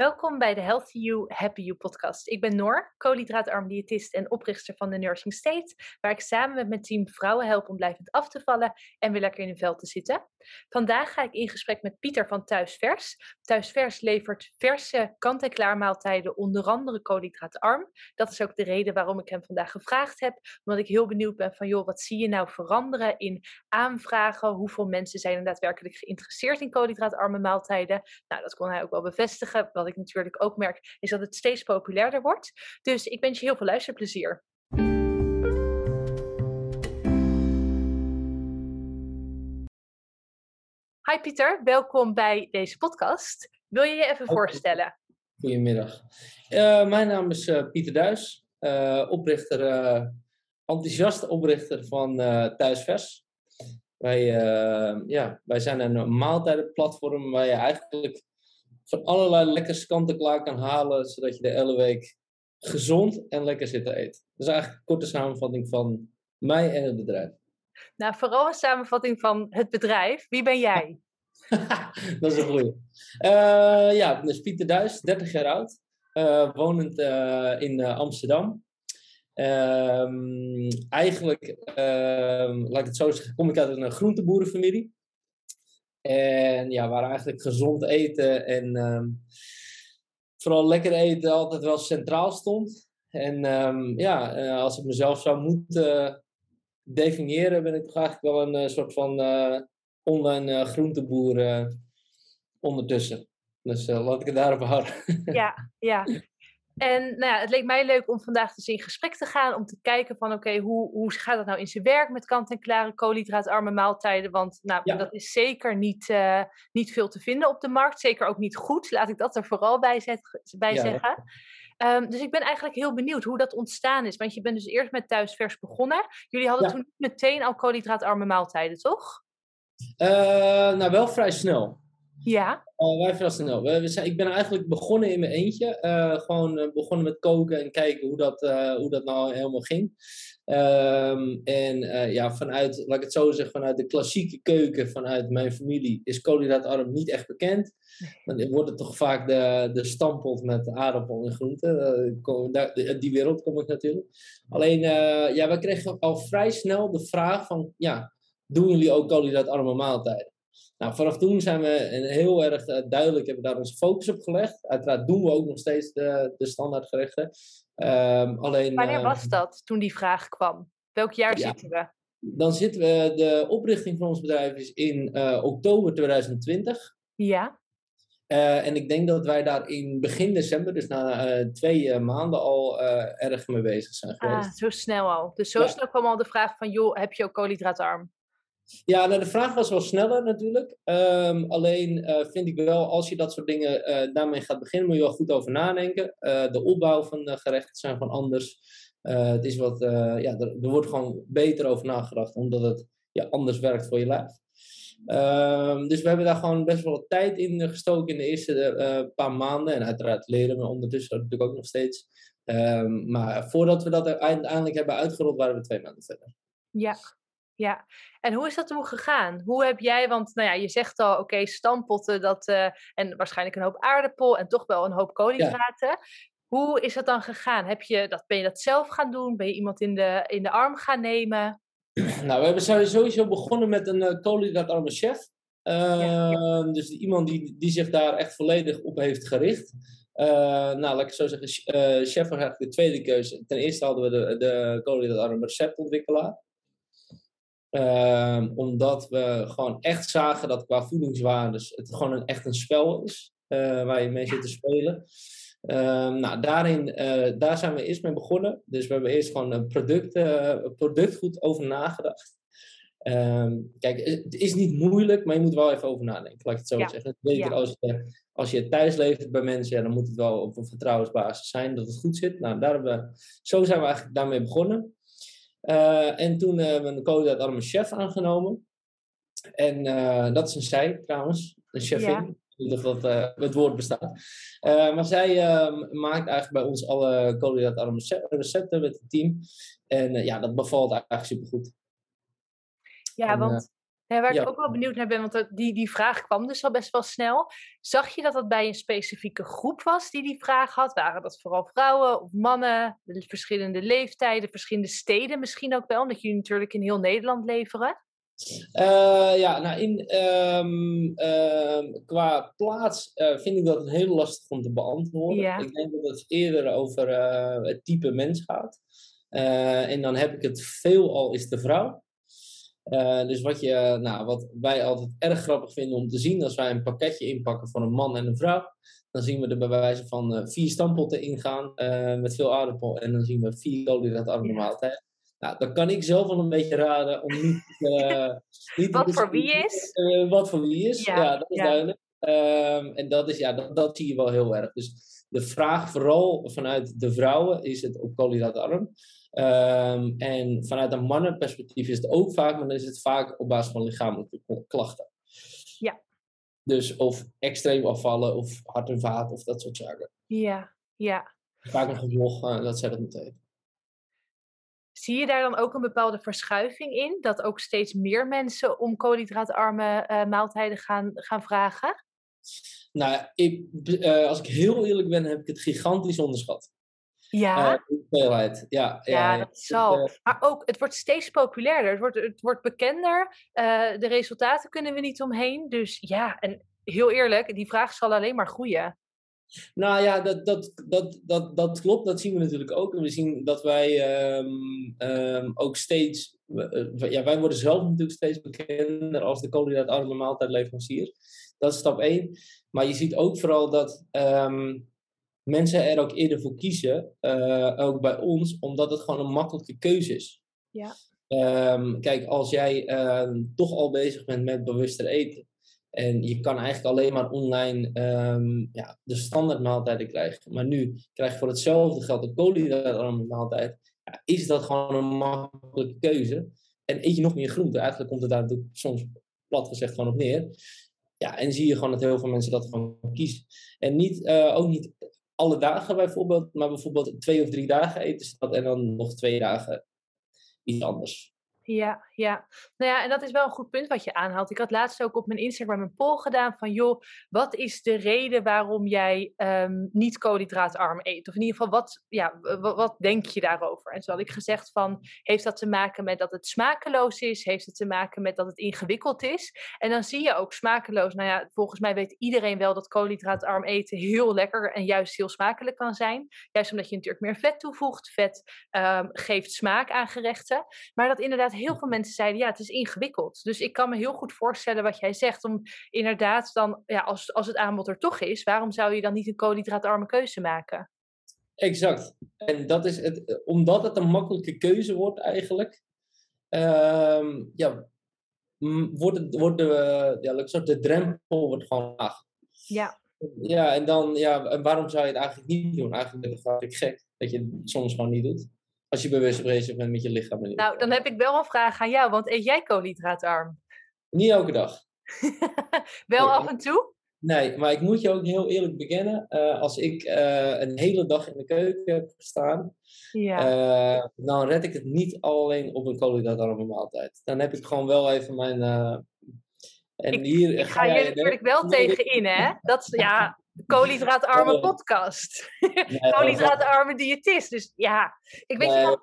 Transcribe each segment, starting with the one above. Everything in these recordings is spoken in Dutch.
Welkom bij de Healthy You, Happy You podcast. Ik ben Noor, koolhydraatarm diëtist en oprichter van de Nursing State, waar ik samen met mijn team vrouwen help om blijvend af te vallen en weer lekker in hun vel te zitten. Vandaag ga ik in gesprek met Pieter van Thuisvers. Thuisvers levert verse kant-en-klaar maaltijden, onder andere koolhydraatarm. Dat is ook de reden waarom ik hem vandaag gevraagd heb, omdat ik heel benieuwd ben van, joh, wat zie je nou veranderen in aanvragen? Hoeveel mensen zijn er daadwerkelijk geïnteresseerd in koolhydraatarme maaltijden? Nou, dat kon hij ook wel bevestigen. Wat ik natuurlijk ook merk, is dat het steeds populairder wordt. Dus ik wens je heel veel luisterplezier. Hi Pieter, welkom bij deze podcast. Wil je je even voorstellen? Goedemiddag. Uh, mijn naam is uh, Pieter Duis, uh, oprichter, enthousiast oprichter van Thuisvers. Wij, ja, wij zijn een maaltijdenplatform waar je eigenlijk van allerlei lekkers kanten klaar kan halen, zodat je de hele week gezond en lekker zit te eten. Dat is eigenlijk een korte samenvatting van mij en het bedrijf. Nou, vooral een samenvatting van het bedrijf. Wie ben jij? dat is een goeie. Uh, ja, dus Pieter Duis, 30 jaar oud. Uh, wonend uh, in Amsterdam. Ehm, eigenlijk, ehm, laat ik het zo zeggen, kom ik uit een groenteboerenfamilie. En ja, waar eigenlijk gezond eten en ehm, vooral lekker eten altijd wel centraal stond. En um, ja, eh, als ik mezelf zou moeten definiëren, ben ik toch eigenlijk wel een uh, soort van uh, online groenteboer ondertussen. Dus laat ik het daarop houden. Ja, ja. En nou ja, het leek mij leuk om vandaag dus in gesprek te gaan. Om te kijken van oké, hoe, hoe gaat dat nou in zijn werk met kant-en-klare koolhydraatarme maaltijden? Want nou, dat is zeker niet, uh, niet veel te vinden op de markt. Zeker ook niet goed. Laat ik dat er vooral bij, zet, bij ja, zeggen. Um, dus ik ben eigenlijk heel benieuwd hoe dat ontstaan is. Want je bent dus eerst met thuisvers begonnen. Jullie hadden ja. toen meteen al koolhydraatarme maaltijden, toch? Uh, nou, wel vrij snel. Ja. Uh, wij verrassen we, we zijn, ik ben eigenlijk begonnen in mijn eentje. Uh, gewoon uh, begonnen met koken en kijken hoe dat, hoe dat nou helemaal ging. Um, en ja, vanuit, laat ik het zo zeggen, vanuit de klassieke keuken, vanuit mijn familie, is koolhydraatarm niet echt bekend. Dan wordt het toch vaak de, de stampot met aardappel en groenten. die wereld kom ik natuurlijk. Alleen, ja, we kregen al vrij snel de vraag van, ja, doen jullie ook koolhydraatarme maaltijden? Nou, vanaf toen zijn we heel erg uh, duidelijk, hebben daar onze focus op gelegd. Uiteraard doen we ook nog steeds de, de standaardgerechten. Um, alleen, Wanneer uh, was dat, toen die vraag kwam? Welk jaar ja, zitten we? Dan zitten we, de oprichting van ons bedrijf is in uh, oktober 2020. Ja. en ik denk dat wij daar in begin december, dus na twee maanden, al erg mee bezig zijn ah, geweest. Ah, zo snel al. Dus zo ja. snel kwam al de vraag van, joh, heb je ook koolhydraatarm? Ja, nou, de vraag was wel sneller natuurlijk. Um, alleen uh, vind ik wel, als je dat soort dingen uh, daarmee gaat beginnen, moet je wel goed over nadenken. Uh, de opbouw van de gerechten zijn gewoon anders. het is wat, ja, er, er, wordt gewoon beter over nagedacht, omdat het ja, anders werkt voor je lijf. Um, dus we hebben daar gewoon best wel wat tijd in gestoken in de eerste paar maanden. En uiteraard leren we ondertussen natuurlijk ook nog steeds. Um, maar voordat we dat uiteindelijk hebben uitgerold, waren we twee maanden verder. Ja, ja, en hoe is dat toen gegaan? Hoe heb jij, want nou ja, je zegt al, oké, okay, stampotten dat, uh, en waarschijnlijk een hoop aardappel en toch wel een hoop koolhydraten. Ja. Hoe is dat dan gegaan? Heb je dat, ben je dat zelf gaan doen? Ben je iemand in de, in de arm gaan nemen? Nou, we hebben sowieso begonnen met een uh, koolhydraatarme chef. Uh, ja, ja. Dus iemand die, die zich daar echt volledig op heeft gericht. Uh, nou, laat ik zo zeggen, chef was eigenlijk de tweede keuze. Ten eerste hadden we de, de koolhydraatarme receptontwikkelaar. Uh, omdat we gewoon echt zagen dat qua voedingswaardes het gewoon een, echt een spel is uh, waar je mee zit te spelen. Uh, nou, daarin, uh, daar zijn we eerst mee begonnen. Dus we hebben eerst gewoon een product, product goed over nagedacht. Ehm, kijk, het is niet moeilijk, maar je moet wel even over nadenken, laat ik het zo ja. zeggen. Zeker ja. als, je, als je thuis levert bij mensen, ja, dan moet het wel op een vertrouwensbasis zijn dat het goed zit. Nou, daar hebben we, zo zijn we eigenlijk daarmee begonnen. Uh, en toen hebben we een koolhydraatarme chef aangenomen. En uh, dat is een zij trouwens, een chefin. Ja. Dat uh, het woord bestaat. maar zij maakt eigenlijk bij ons alle koolhydraatarme recepten met het team. En ja, dat bevalt eigenlijk supergoed. Ja, en, want Ja, waar ik ook wel benieuwd naar ben, want die, die vraag kwam dus al best wel snel. Zag je dat dat bij een specifieke groep was die die vraag had? Waren dat vooral vrouwen of mannen, verschillende leeftijden, verschillende steden misschien ook wel, omdat jullie natuurlijk in heel Nederland leveren? Uh, ja, nou in, um, um, qua plaats uh, vind ik dat heel lastig om te beantwoorden. Ja. Ik denk dat het eerder over uh, het type mens gaat. en dan heb ik het veelal is de vrouw. Dus wat, je, nou, wat wij altijd erg grappig vinden om te zien, als wij een pakketje inpakken voor een man en een vrouw, dan zien we er bij wijze van vier stampotten ingaan met veel aardappel en dan zien we vier koolhydraatarme ja. maaltijden. Nou, dan kan ik zelf wel een beetje raden om niet... Niet wat voor wie is? Wat voor wie is, ja, dat is duidelijk. Um, en dat, is, ja, dat, dat, zie je wel heel erg. Dus de vraag vooral vanuit de vrouwen is het op koolhydraatarm. Um, en vanuit een mannenperspectief is het ook vaak, maar dan is het vaak op basis van lichamelijke klachten. Ja. Dus of extreem afvallen of hart en vaat of dat soort zaken. Ja, ja. Vaak een gevolg uh, dat zij dat moeten eten. Zie je daar dan ook een bepaalde verschuiving in? Dat ook steeds meer mensen om koolhydraatarme uh, maaltijden gaan, gaan vragen? Nou, ik, uh, als ik heel eerlijk ben, heb ik het gigantisch onderschat. Ja. Uh, ja, ja, ja, dat zal. maar ook, het wordt steeds populairder. Het wordt, het wordt bekender. de resultaten kunnen we niet omheen. Dus ja, en heel eerlijk, die vraag zal alleen maar groeien. Nou ja, dat, dat, dat, dat, dat klopt. Dat zien we natuurlijk ook. En we zien dat wij um, um, ook steeds... Uh, ja, wij worden zelf natuurlijk steeds bekender als de koolhydraatarme maaltijdleverancier. Dat is stap 1. Maar je ziet ook vooral dat um, mensen er ook eerder voor kiezen. Uh, ook bij ons. Omdat het gewoon een makkelijke keuze is. Ja. kijk, als jij toch al bezig bent met bewuster eten en je kan eigenlijk alleen maar online um, ja, de standaard maaltijden krijgen. Maar nu krijg je voor hetzelfde geld een koolhydraatarme maaltijd. Ja, is dat gewoon een makkelijke keuze? En eet je nog meer groente? Eigenlijk komt het daar soms plat gezegd gewoon op neer. Ja, en zie je gewoon dat heel veel mensen dat gewoon kiezen. En niet, uh, ook niet alle dagen bijvoorbeeld, maar bijvoorbeeld twee of drie dagen eten dat en dan nog twee dagen iets anders. Ja, ja. Nou ja, en dat is wel een goed punt wat je aanhaalt. Ik had laatst ook op mijn Instagram een poll gedaan van, joh, wat is de reden waarom jij um, niet koolhydraatarm eet? Of in ieder geval, wat, ja, wat, denk je daarover? En zo had ik gezegd van, heeft dat te maken met dat het smakeloos is? Heeft het te maken met dat het ingewikkeld is? En dan zie je ook smakeloos. Nou ja, volgens mij weet iedereen wel dat koolhydraatarm eten heel lekker en juist heel smakelijk kan zijn. Juist omdat je natuurlijk meer vet toevoegt. Vet um, geeft smaak aan gerechten. Maar dat inderdaad heel veel mensen zeiden, ja, het is ingewikkeld. Dus ik kan me heel goed voorstellen wat jij zegt, om inderdaad dan, ja, als, als het aanbod er toch is, waarom zou je dan niet een koolhydraatarme keuze maken? Exact. En dat is het, omdat het een makkelijke keuze wordt eigenlijk, uh, ja, wordt, het, wordt de, ja, de drempel wordt gewoon laag. Ja. Ja, en dan, ja, en waarom zou je het eigenlijk niet doen? Eigenlijk is het gek dat je het soms gewoon niet doet. Als je bewust bezig bent met je lichaam. Nou, dan heb ik wel een vraag aan jou, want eet jij koolhydraatarm? Niet elke dag. wel af en toe? Nee, maar ik moet je ook heel eerlijk bekennen. Uh, als ik uh, een hele dag in de keuken heb gestaan, ja. uh, dan red ik het niet alleen op een koolhydraatarme maaltijd. Dan heb ik gewoon wel even mijn. en ik, hier, ik ga, je natuurlijk wel tegenin, hè? Dat, ja, koolhydraatarme podcast. Nee, koolhydraatarme diëtist. Dus ja, ik weet je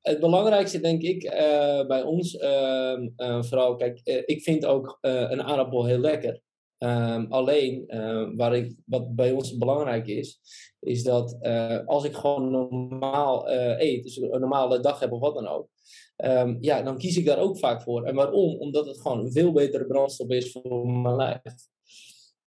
Het belangrijkste denk ik uh, bij ons, uh, vooral, kijk, eh, ik vind ook een aardappel heel lekker. Ehm, alleen, ehm, waar ik, wat bij ons belangrijk is, is dat als ik gewoon normaal eet, dus een normale dag heb of wat dan ook, um, ja, dan kies ik daar ook vaak voor. En waarom? Omdat het gewoon een veel betere brandstof is voor mijn lijf.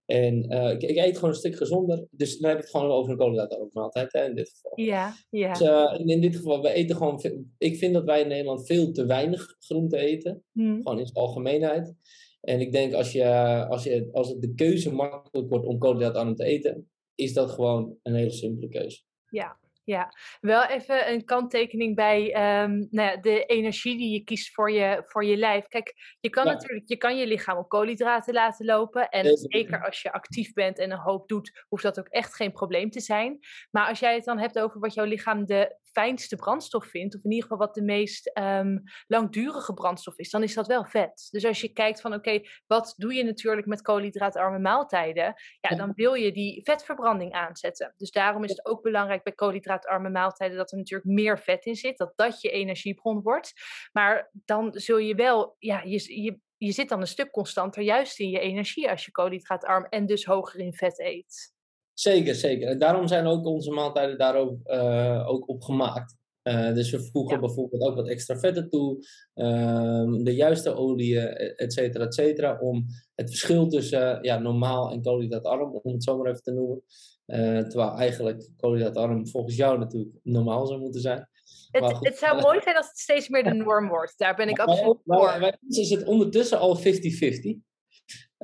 En uh, ik, ik, eet gewoon een stuk gezonder. Dus dan heb ik het gewoon over een koolhydraatarme hè, in dit geval. Ja, ja. Dus, uh, in dit geval, we eten gewoon... Ik vind dat wij in Nederland veel te weinig groente eten. Hmm. Gewoon in zijn algemeenheid. En ik denk als, je, als, je, als het de keuze makkelijk wordt om koolhydraatarm te eten... is dat gewoon een hele simpele keuze. Ja, ja, wel even een kanttekening bij um, nou ja, de energie die je kiest voor je, voor je lijf. Kijk, je kan natuurlijk je, kan je lichaam op koolhydraten laten lopen. En zeker als je actief bent en een hoop doet, hoeft dat ook echt geen probleem te zijn. Maar als jij het dan hebt over wat jouw lichaam de fijnste brandstof vindt, of in ieder geval wat de meest ehm, langdurige brandstof is, dan is dat wel vet. Dus als je kijkt van oké, wat doe je natuurlijk met koolhydraatarme maaltijden, ja, dan wil je die vetverbranding aanzetten. Dus daarom is het ook belangrijk bij koolhydraatarme maaltijden dat er natuurlijk meer vet in zit, dat dat je energiebron wordt. Maar dan zul je wel, ja, je, je, je zit dan een stuk constanter juist in je energie als je koolhydraatarm en dus hoger in vet eet. Zeker, zeker. En daarom zijn ook onze maaltijden daar ook, uh, ook op gemaakt. Uh, dus we voegen bijvoorbeeld ook wat extra vetten toe, uh, de juiste oliën, et cetera, et cetera, om het verschil tussen ja, normaal en koolhydraatarm, om het zo maar even te noemen. Uh, terwijl eigenlijk koolhydraatarm volgens jou natuurlijk normaal zou moeten zijn. Het, het, zou mooi zijn als het steeds meer de norm wordt. Daar ben ik absoluut voor. Bij ons is het ondertussen al 50-50.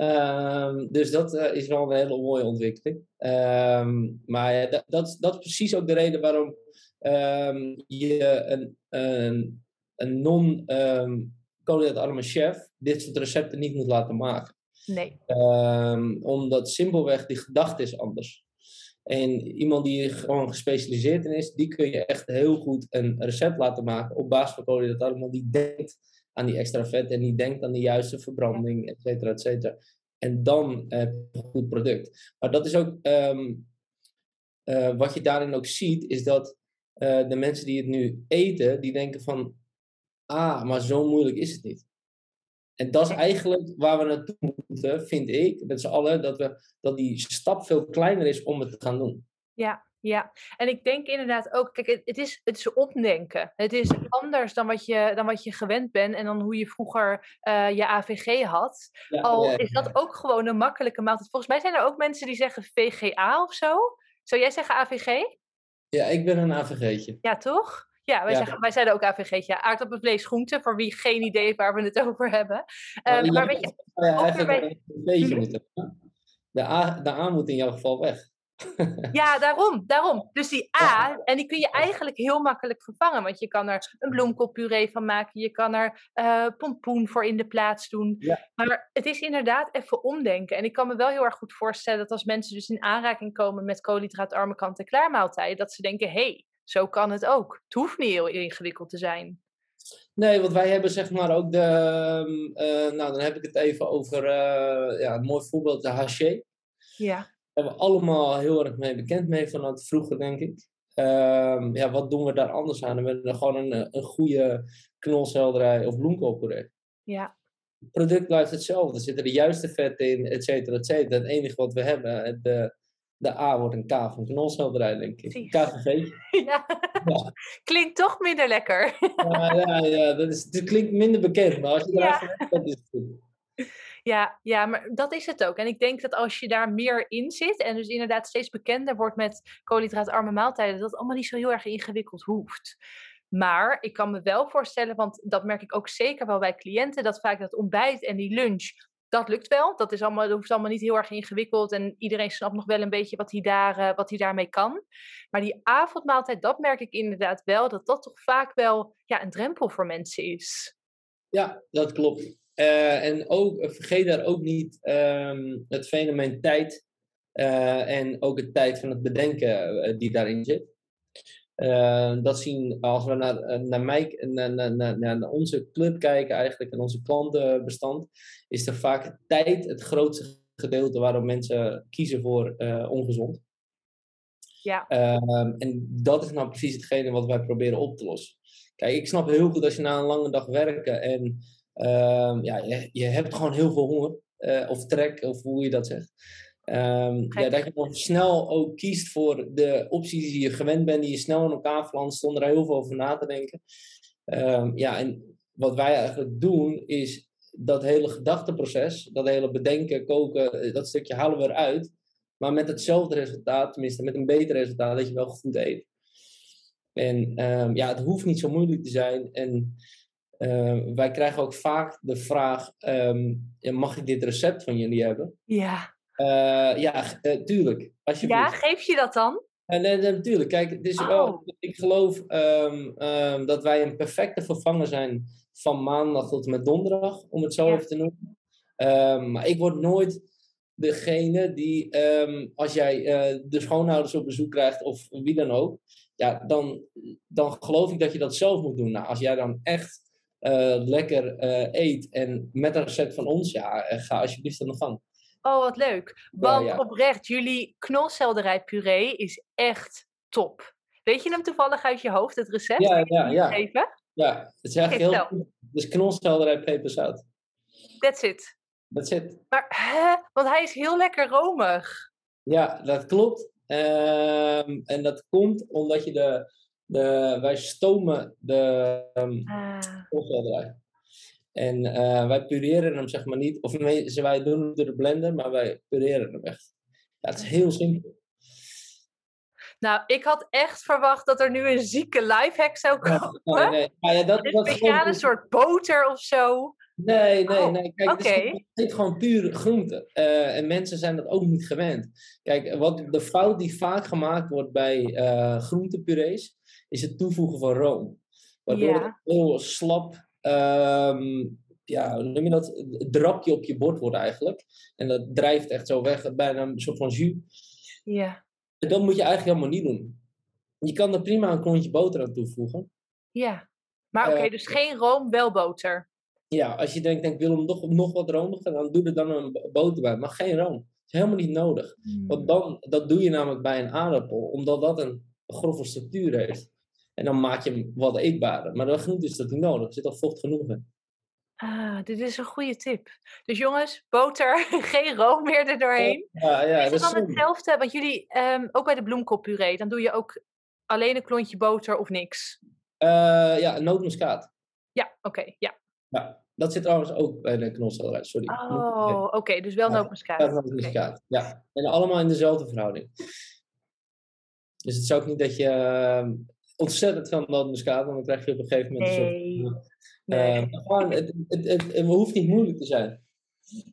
Um, dus dat uh, is wel een hele mooie ontwikkeling. Um, maar dat, dat, dat, is precies ook de reden waarom um, je een, een, een non-koolhydraatarme chef dit soort recepten niet moet laten maken. Nee. omdat simpelweg die gedachte is anders. En iemand die gewoon gespecialiseerd in is, die kun je echt heel goed een recept laten maken op basis van koolhydraten, want die denkt aan die extra vet en die denkt aan de juiste verbranding, et cetera, et cetera. En dan heb je een goed product. Maar dat is ook, um, uh, wat je daarin ook ziet, is dat uh, de mensen die het nu eten, die denken van, ah, maar zo moeilijk is het niet. En dat is eigenlijk waar we naartoe moeten, vind ik, met z'n allen, dat, we, dat die stap veel kleiner is om het te gaan doen. Ja, ja, en ik denk inderdaad ook, kijk, het, is, het is opdenken. Het is anders dan wat je, dan wat je gewend bent en dan hoe je vroeger uh, je AVG had. Al is dat ook gewoon een makkelijke maaltijd. Volgens mij zijn er ook mensen die zeggen VGA of zo. Zou jij zeggen AVG? Ja, ik ben een AVG'tje. Ja, toch? Ja, wij, Zeggen, wij zeiden ook AVG'tje. Aardappelvlees, groente, voor wie geen idee heeft waar we het over hebben. Uh, maar weet je. De A, de A moet in jouw geval weg. Ja, daarom, daarom. Dus die A, en die kun je eigenlijk heel makkelijk vervangen. Want je kan er een bloemkoolpuree van maken. Je kan er uh, pompoen voor in de plaats doen. Maar het is inderdaad even omdenken. En ik kan me wel heel erg goed voorstellen dat als mensen dus in aanraking komen met koolhydraatarme kant-en-klaar maaltijden, dat ze denken, hé, hey, zo kan het ook. Het hoeft niet heel ingewikkeld te zijn. Nee, want wij hebben zeg maar ook de, uh, nou dan heb ik het even over, uh, ja, een mooi voorbeeld, de haché. Ja hebben we allemaal heel erg mee bekend mee vanuit vroeger, denk ik. Um, ja, wat doen we daar anders aan? We hebben gewoon een, een goede knolselderij of bloemkoolpuree. Ja. Het product blijft hetzelfde. Er zitten de juiste vetten in, et cetera, et cetera. Het enige wat we hebben, de, de A wordt een K van knolselderij, denk ik. KVV. Ja. ja. Klinkt toch minder lekker. Ja, ja, ja dat is, het klinkt minder bekend, maar als je erachter ja. hebt, is het goed. Ja, ja, maar dat is het ook. En ik denk dat als je daar meer in zit en dus inderdaad steeds bekender wordt met koolhydraatarme maaltijden, dat het allemaal niet zo heel erg ingewikkeld hoeft. Maar ik kan me wel voorstellen, want dat merk ik ook zeker wel bij cliënten, dat vaak dat ontbijt en die lunch, dat lukt wel. Dat, is allemaal, dat hoeft allemaal niet heel erg ingewikkeld en iedereen snapt nog wel een beetje wat hij, daar, uh, wat hij daarmee kan. Maar die avondmaaltijd, dat merk ik inderdaad wel, dat dat toch vaak wel ja, een drempel voor mensen is. Ja, dat klopt. Uh, en ook, vergeet daar ook niet um, het fenomeen tijd uh, en ook het tijd van het bedenken uh, die daarin zit. dat zien, als we naar, naar, mij, naar, naar, naar, onze club kijken eigenlijk en onze klantenbestand, is er vaak tijd het grootste gedeelte waarom mensen kiezen voor ongezond. Ja. Ehm, en dat is nou precies hetgene wat wij proberen op te lossen. Kijk, ik snap heel goed als je na een lange dag werken en Um, ja, je, je, hebt gewoon heel veel honger. Uh, of trek, of hoe je dat zegt. Um, ja, dat je dan snel ook kiest voor de opties die je gewend bent, die je snel in elkaar flanst, zonder er heel veel over na te denken. Um, ja, en wat wij eigenlijk doen, is dat hele gedachteproces, dat hele bedenken, koken, eh, dat stukje halen we eruit. Maar met hetzelfde resultaat, tenminste met een beter resultaat, dat je wel goed eet. En ja, het hoeft niet zo moeilijk te zijn. En Ehm, wij krijgen ook vaak de vraag: um, mag ik dit recept van jullie hebben? Ja. Uh, ja, uh, tuurlijk. Ja, geef je dat dan? Uh, nee, natuurlijk. Kijk, het is wel, oh. ik geloof um, dat wij een perfecte vervanger zijn van maandag tot en met donderdag, om het zo even te noemen. maar ik word nooit degene die, als jij de schoonouders op bezoek krijgt, of wie dan ook, ja, dan, dan geloof ik dat je dat zelf moet doen. Nou, als jij dan echt lekker eet en met een recept van ons, ja, ga alsjeblieft aan de gang. Oh, wat leuk. Want oprecht, jullie knolselderijpuree is echt top. Weet je hem toevallig uit je hoofd, het recept? Ja, ja, ja. Ja, het is echt heel. Dus knolselderij, peperzout. That's it. That's it. Maar, hè? Want hij is heel lekker romig. Ja, dat klopt. Um, en dat komt omdat je de, de wij stomen de um, ah. En uh, wij pureren hem zeg maar niet, of nee, wij doen het door de blender, maar wij pureren hem echt. Ja, het is heel simpel. Nou, ik had echt verwacht dat er nu een zieke lifehack zou komen. nee, nee. Maar ja, dat, een speciale soort boter of zo. Nee, nee, oh, nee. Kijk, het is gewoon puur groente. Uh, en mensen zijn dat ook niet gewend. Kijk, wat de fout die vaak gemaakt wordt bij uh, groentepurees, is het toevoegen van room. Waardoor het heel slap, um, ja, hoe noem je dat? drapje op je bord wordt eigenlijk. En dat drijft echt zo weg, bijna een soort van jus. Ja. En dat moet je eigenlijk helemaal niet doen. Je kan er prima een klontje boter aan toevoegen. Ja, maar oké, uh, dus geen room, wel boter. Ja, als je denkt, denk, ik wil hem nog, nog wat romiger, dan doe er dan een boter bij. Maar geen room. Dat is helemaal niet nodig. Hmm. Want dan, dat doe je namelijk bij een aardappel, omdat dat een grove structuur heeft. En dan maak je hem wat eetbaarder. Maar bij groente is dat niet nodig. Er zit al vocht genoeg in. Ah, dit is een goede tip. Dus jongens, boter, geen room meer er doorheen. Ja, ja, is het dan hetzelfde? Want jullie, um, ook bij de bloemkoolpuree, dan doe je ook alleen een klontje boter of niks? Uh, ja, nootmuskaat. Ja, oké, ja. Ja, dat zit trouwens ook bij de knolselderij, sorry. Oh, oké, dus wel nootmuskaat. Ja, nootmuskaat, ja. En allemaal in dezelfde verhouding. Dus het is ook niet dat je uh, ontzettend veel nootmuskaat, want dan krijg je op een gegeven moment nee. een soort Nee. Uh, het, het, het, het, hoeft niet moeilijk te zijn.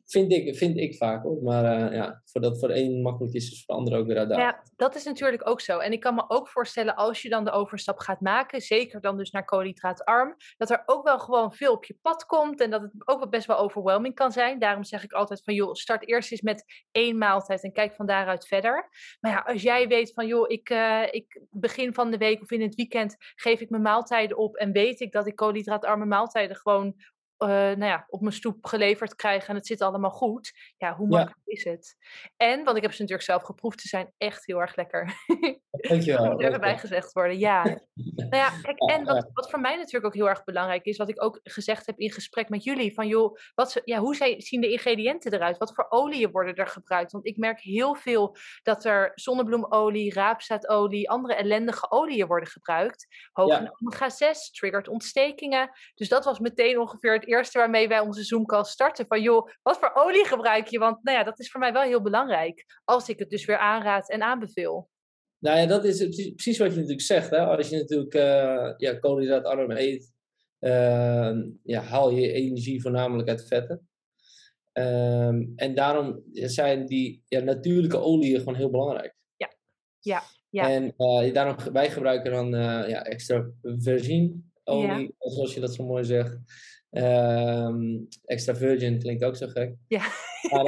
Vind ik, vind ik vaak hoor. Maar uh, ja, voor dat voor één makkelijk is, is voor de ander ook weer uitdagend. Ja, dat is natuurlijk ook zo. En ik kan me ook voorstellen, als je dan de overstap gaat maken, zeker dan dus naar koolhydraatarm, dat er ook wel gewoon veel op je pad komt en dat het ook wel best wel overwhelming kan zijn. Daarom zeg ik altijd van, joh, start eerst eens met één maaltijd en kijk van daaruit verder. Maar ja, als jij weet van, joh, ik, uh, ik begin van de week of in het weekend geef ik mijn maaltijden op en weet ik dat ik koolhydraatarme maaltijden gewoon uh, nou ja, op mijn stoep geleverd krijgen en het zit allemaal goed. Ja, hoe makkelijk is het? En, want ik heb ze natuurlijk zelf geproefd, ze zijn echt heel erg lekker. Dankjewel. Dat moet er erbij gezegd worden, ja. nou ja, kijk, en wat, wat voor mij natuurlijk ook heel erg belangrijk is, wat ik ook gezegd heb in gesprek met jullie, van joh, wat ze, ja, hoe zien de ingrediënten eruit? Wat voor oliën worden er gebruikt? Want ik merk heel veel dat er zonnebloemolie, raapzaadolie, andere ellendige oliën worden gebruikt. Hoog in omega-6, triggert ontstekingen. Dus dat was meteen ongeveer het eerste waarmee wij onze Zoom-call starten. Van joh, wat voor olie gebruik je? Want nou ja, dat is voor mij wel heel belangrijk. Als ik het dus weer aanraad en aanbeveel. Nou ja, dat is precies wat je natuurlijk zegt. Hè? Als je natuurlijk uh, ja, koolhydraatarm eet, uh, ja, haal je energie voornamelijk uit vetten. Uh, en daarom zijn die ja, natuurlijke oliën gewoon heel belangrijk. Ja, ja, ja. En uh, daarom, wij gebruiken dan ja, extra virgin olie, zoals je dat zo mooi zegt. Um, extra virgin klinkt ook zo gek. Ja. Maar,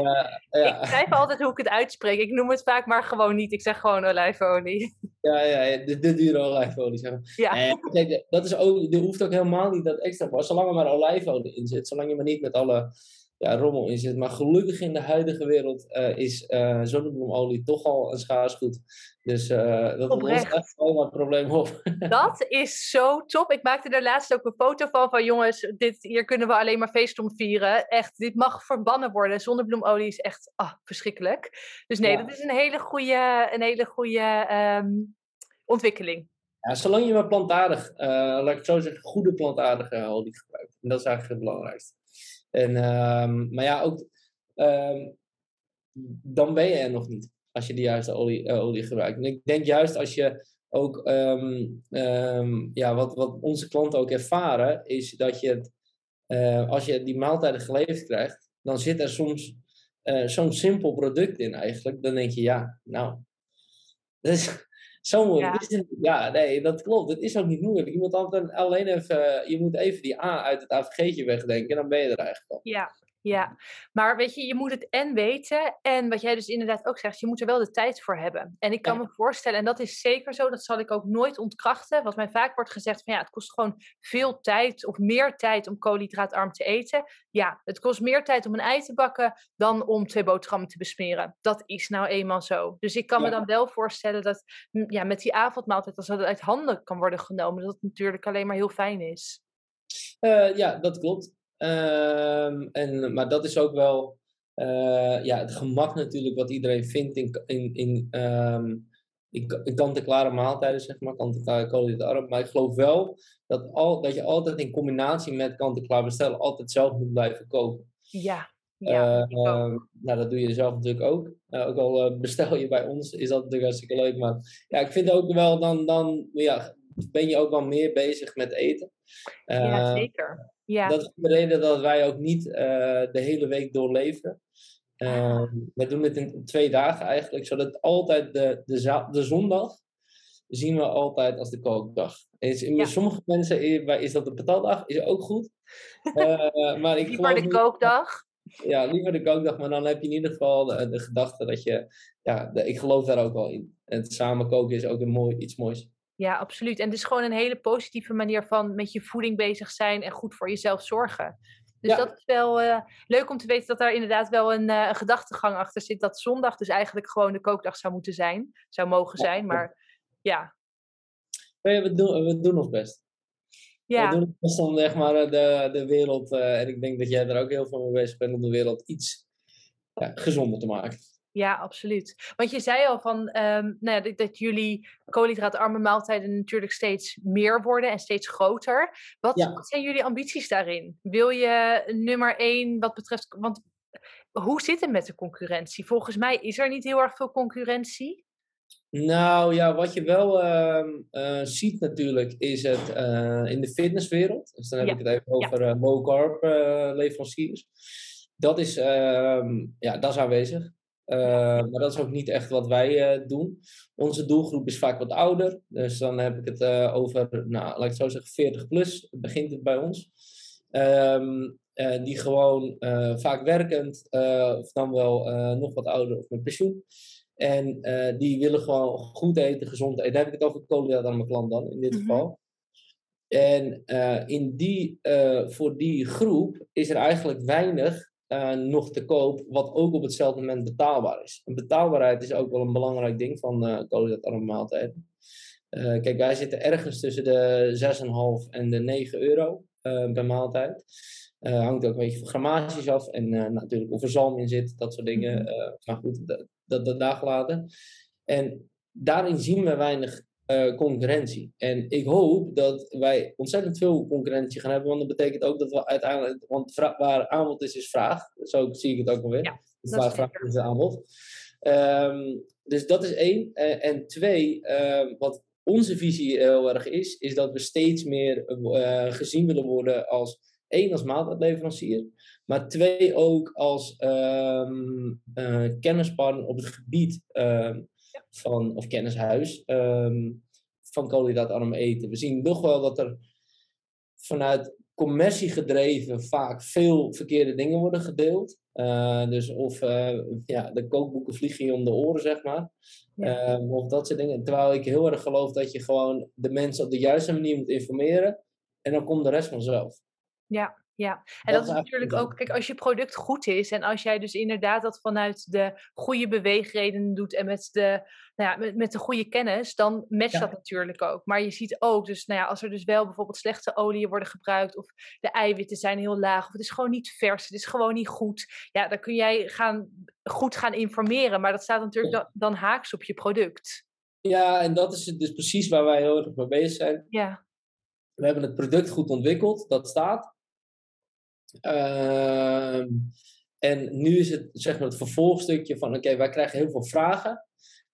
uh, ja. ik schrijf altijd hoe ik het uitspreek. Ik noem het vaak maar gewoon niet. Ik zeg gewoon olijfolie. Ja, ja, de, de dure olijfolie. Zeg maar. Ja. En, kijk, dat is ook, er hoeft ook helemaal niet dat extra voor. Zolang er maar olijfolie in zit. Zolang je maar niet met alle ja, rommel in zit. Maar gelukkig in de huidige wereld uh, is uh, zonnebloemolie toch al een schaars goed. Dus uh, dat lost echt wel een probleem op. Dat is zo top. Ik maakte er laatst ook een foto van. Van jongens, dit, hier kunnen we alleen maar feest om vieren. Echt, dit mag verbannen worden. Zonnebloemolie is echt ah, verschrikkelijk. Dus nee, ja. dat is een hele goede, een hele goede um, ontwikkeling. Ja, zolang je maar plantaardig, laat ik het zo zeggen, goede plantaardige olie gebruikt. En dat is eigenlijk het belangrijkste. En, um, maar ja, ook um, dan ben je er nog niet als je de juiste olie, uh, olie gebruikt. En ik denk juist als je ook, um, ja, wat, wat onze klanten ook ervaren, is dat je het, uh, als je die maaltijden geleverd krijgt, dan zit er soms uh, zo'n simpel product in eigenlijk. Dan denk je, ja, nou, dat is, zo moeilijk. Ja. ja, nee, dat klopt. Het is ook niet moeilijk. Je moet altijd alleen even, je moet even die A uit het AVG'tje wegdenken en dan ben je er eigenlijk al. Ja, Ja, maar weet je, je moet het en weten. En wat jij dus inderdaad ook zegt, je moet er wel de tijd voor hebben. En ik kan me voorstellen, en dat is zeker zo, dat zal ik ook nooit ontkrachten. Wat mij vaak wordt gezegd, van ja, het kost gewoon veel tijd of meer tijd om koolhydraatarm te eten. Ja, het kost meer tijd om een ei te bakken dan om twee boterhammen te besmeren. Dat is nou eenmaal zo. Dus ik kan me dan wel voorstellen dat ja, met die avondmaaltijd, als dat uit handen kan worden genomen, dat het natuurlijk alleen maar heel fijn is. Uh, ja, dat klopt. Ehm, en, maar dat is ook wel uh, ja, het gemak natuurlijk wat iedereen vindt in, in, in, um, in, kant-en-klare maaltijden, zeg maar, kant-en-klare koolhydratarm. Maar ik geloof wel dat, al, dat je altijd in combinatie met kant-en-klaar bestellen altijd zelf moet blijven koken. Ja, ja, uh, nou, dat doe je zelf natuurlijk ook. Uh, ook al bestel je bij ons, is dat natuurlijk hartstikke leuk. Maar ja, ik vind ook wel, dan, dan ja, ben je ook wel meer bezig met eten. ja, zeker. Ja. Dat is de reden dat wij ook niet uh, de hele week doorleveren. Uh, we doen het in twee dagen eigenlijk, zodat altijd de, de, de zondag zien we altijd als de kookdag. Is, in ja. sommige mensen is dat de patatdag, is ook goed. Uh, maar ik liever de kookdag. Ja, liever de kookdag, maar dan heb je in ieder geval de, de gedachte dat je, ja, de, ik geloof daar ook wel in. En het samen koken is ook een mooi, iets moois. Ja, absoluut. En het is gewoon een hele positieve manier van met je voeding bezig zijn en goed voor jezelf zorgen. Dus dat is wel uh, leuk om te weten dat daar inderdaad wel een, uh, een, gedachtegang achter zit. Dat zondag dus eigenlijk gewoon de kookdag zou moeten zijn. Zou mogen zijn, maar ja. ja we, doen, we doen ons best. Ja. We doen het best om zeg maar, de, de wereld, uh, en ik denk dat jij er ook heel veel mee bezig bent, om de wereld iets ja, gezonder te maken. Ja, absoluut. Want je zei al van, um, nou ja, dat, jullie koolhydraatarme maaltijden natuurlijk steeds meer worden en steeds groter. Wat, wat, zijn jullie ambities daarin? Wil je nummer één wat betreft, want hoe zit het met de concurrentie? Volgens mij is er niet heel erg veel concurrentie. Nou ja, wat je wel uh, ziet natuurlijk is het uh, in de fitnesswereld. Dus dan heb ik het even over ja. low carb leveranciers. Dat is, ehm, ja, dat is aanwezig. Uh, maar dat is ook niet echt wat wij uh, doen. Onze doelgroep is vaak wat ouder. Dus dan heb ik het uh, over, nou, laat ik het zo zeggen, 40 plus begint het bij ons. Um, die gewoon vaak werkend, of dan wel nog wat ouder of met pensioen. En die willen gewoon goed eten, gezond eten. Daar heb ik het over koolhydraten aan mijn klant dan, in dit mm -hmm. geval. En in die, voor die groep is er eigenlijk weinig uh, nog te koop, wat ook op hetzelfde moment betaalbaar is. En betaalbaarheid is ook wel een belangrijk ding van uh, koolhydratarme maaltijden. Uh, kijk, wij zitten ergens tussen de 6,5 en de 9 euro per maaltijd. hangt ook een beetje van grammages af en natuurlijk of er zalm in zit, dat soort dingen. Mhm. maar goed, dat, dat. En daarin zien we weinig uh, concurrentie. En ik hoop dat wij ontzettend veel concurrentie gaan hebben, want dat betekent ook dat we uiteindelijk, want waar aanbod is, is vraag. Zo zie ik het ook alweer. Ja, dus waar vraag is aanbod. Um, dus dat is één. Uh, en twee, uh, wat onze visie heel erg is, is dat we steeds meer uh, gezien willen worden als één, als maaltijdleverancier, maar twee, ook als um, kennispartner op het gebied van, of kennishuis um, van koolhydraatarm eten. We zien nog wel dat er vanuit commercie gedreven vaak veel verkeerde dingen worden gedeeld. Uh, dus of uh, ja, de kookboeken vliegen je om de oren, zeg maar. Ja. Uh, of dat soort dingen. Terwijl ik heel erg geloof dat je gewoon de mensen op de juiste manier moet informeren. En dan komt de rest vanzelf. Ja, ja, en dat, is natuurlijk ook, kijk, als je product goed is en als jij dus inderdaad dat vanuit de goede beweegredenen doet en met de, nou ja, met, met de goede kennis, dan matcht dat natuurlijk ook. Maar je ziet ook, dus nou ja, als er dus wel bijvoorbeeld slechte oliën worden gebruikt of de eiwitten zijn heel laag of het is gewoon niet vers, het is gewoon niet goed, ja, dan kun jij gaan, goed gaan informeren, maar dat staat natuurlijk dan, dan haaks op je product. Ja, en dat is dus precies waar wij heel erg mee bezig zijn. Ja. We hebben het product goed ontwikkeld, dat staat. Uh, en nu is het zeg maar het vervolgstukje van: oké, wij krijgen heel veel vragen.